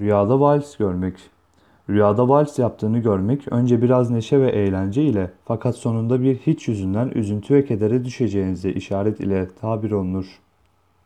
Rüyada vals görmek. Rüyada vals yaptığını görmek önce biraz neşe ve eğlence ile fakat sonunda bir hiç yüzünden üzüntü ve kedere düşeceğinize işaret ile tabir olunur.